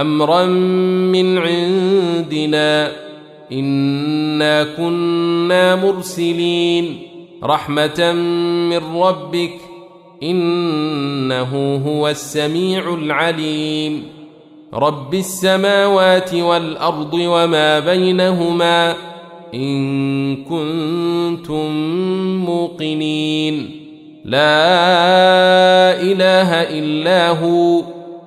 أمرا من عندنا إنا كنا مرسلين رحمة من ربك إنه هو السميع العليم رب السماوات والأرض وما بينهما إن كنتم موقنين لا إله إلا هو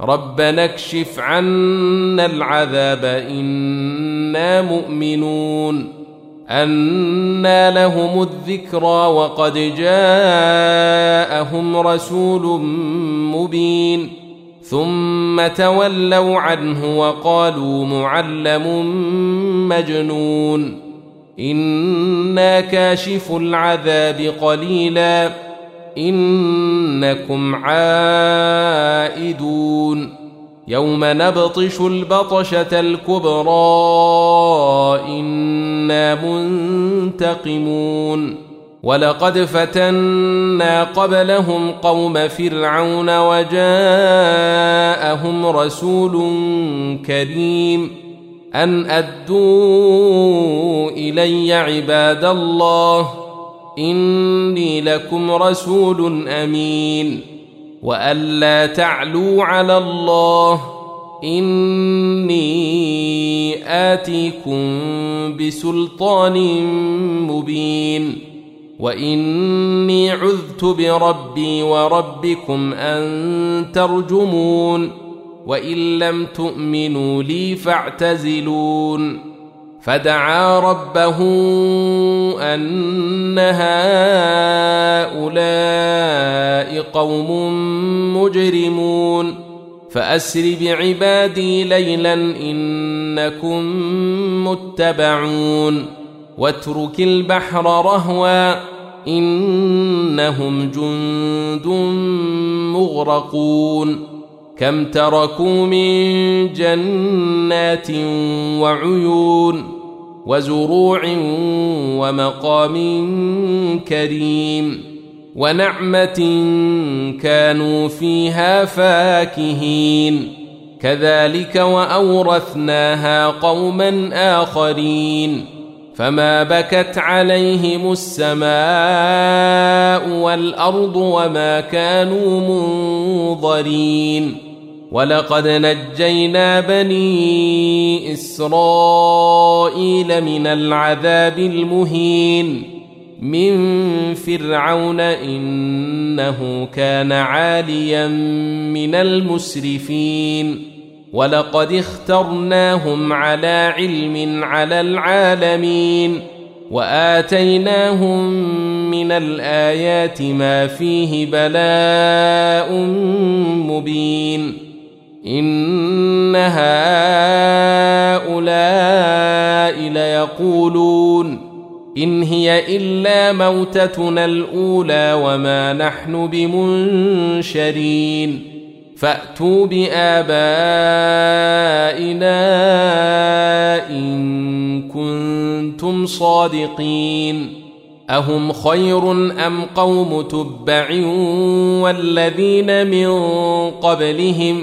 ربنا اكشف عنا العذاب إنا مؤمنون. أنى لهم الذكرى وقد جاءهم رسول مبين. ثم تولوا عنه وقالوا معلم مجنون. إنا كاشف العذاب قليلا. إنكم عائدون يوم نبطش البطشة الكبرى إنا منتقمون ولقد فتنا قبلهم قوم فرعون وجاءهم رسول كريم أن أدوا إلي عباد الله إني لكم رسول أمين وألا تعلوا على الله إني آتيكم بسلطان مبين وإني عذت بربي وربكم أن ترجمون وإن لم تؤمنوا لي فاعتزلون فدعا ربه أن هؤلاء قوم مجرمون. فأسر بعبادي ليلا إنكم متبعون. واترك البحر رهوا إنهم جند مغرقون. كم تركوا من جنات وعيون وزروع ومقام كريم ونعمة كانوا فيها فاكهين. كذلك وأورثناها قوما آخرين. فما بكت عليهم السماء والأرض وما كانوا منظرين. ولقد نجينا بني اسرائيل من العذاب المهين من فرعون انه كان عاليا من المسرفين ولقد اخترناهم على علم على العالمين واتيناهم من الايات ما فيه بلاء مبين ان هؤلاء ليقولون ان هي الا موتتنا الاولى وما نحن بمنشرين فاتوا بابائنا ان كنتم صادقين اهم خير ام قوم تبع والذين من قبلهم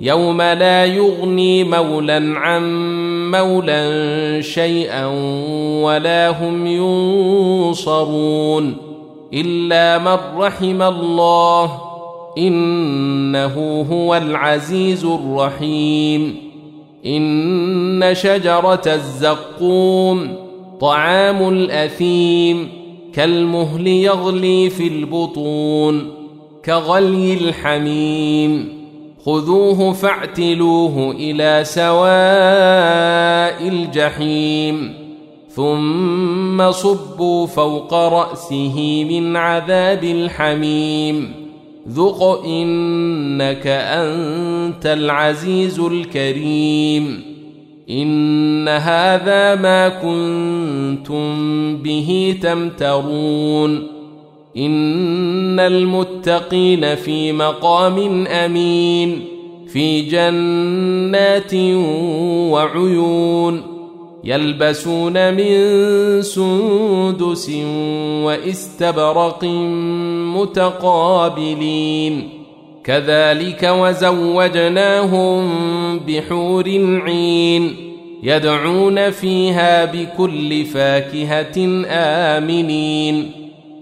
يوم لا يغني مولا عن مولا شيئا ولا هم ينصرون إلا من رحم الله إنه هو العزيز الرحيم إن شجرة الزقوم طعام الأثيم كالمهل يغلي في البطون كغلي الحميم خذوه فاعتلوه إلى سواء الجحيم. ثم صبوا فوق رأسه من عذاب الحميم. ذق إنك أنت العزيز الكريم. إن هذا ما كنتم به تمترون. ان المتقين في مقام امين في جنات وعيون يلبسون من سندس واستبرق متقابلين. كذلك وزوجناهم بحور عين يدعون فيها بكل فاكهه امنين.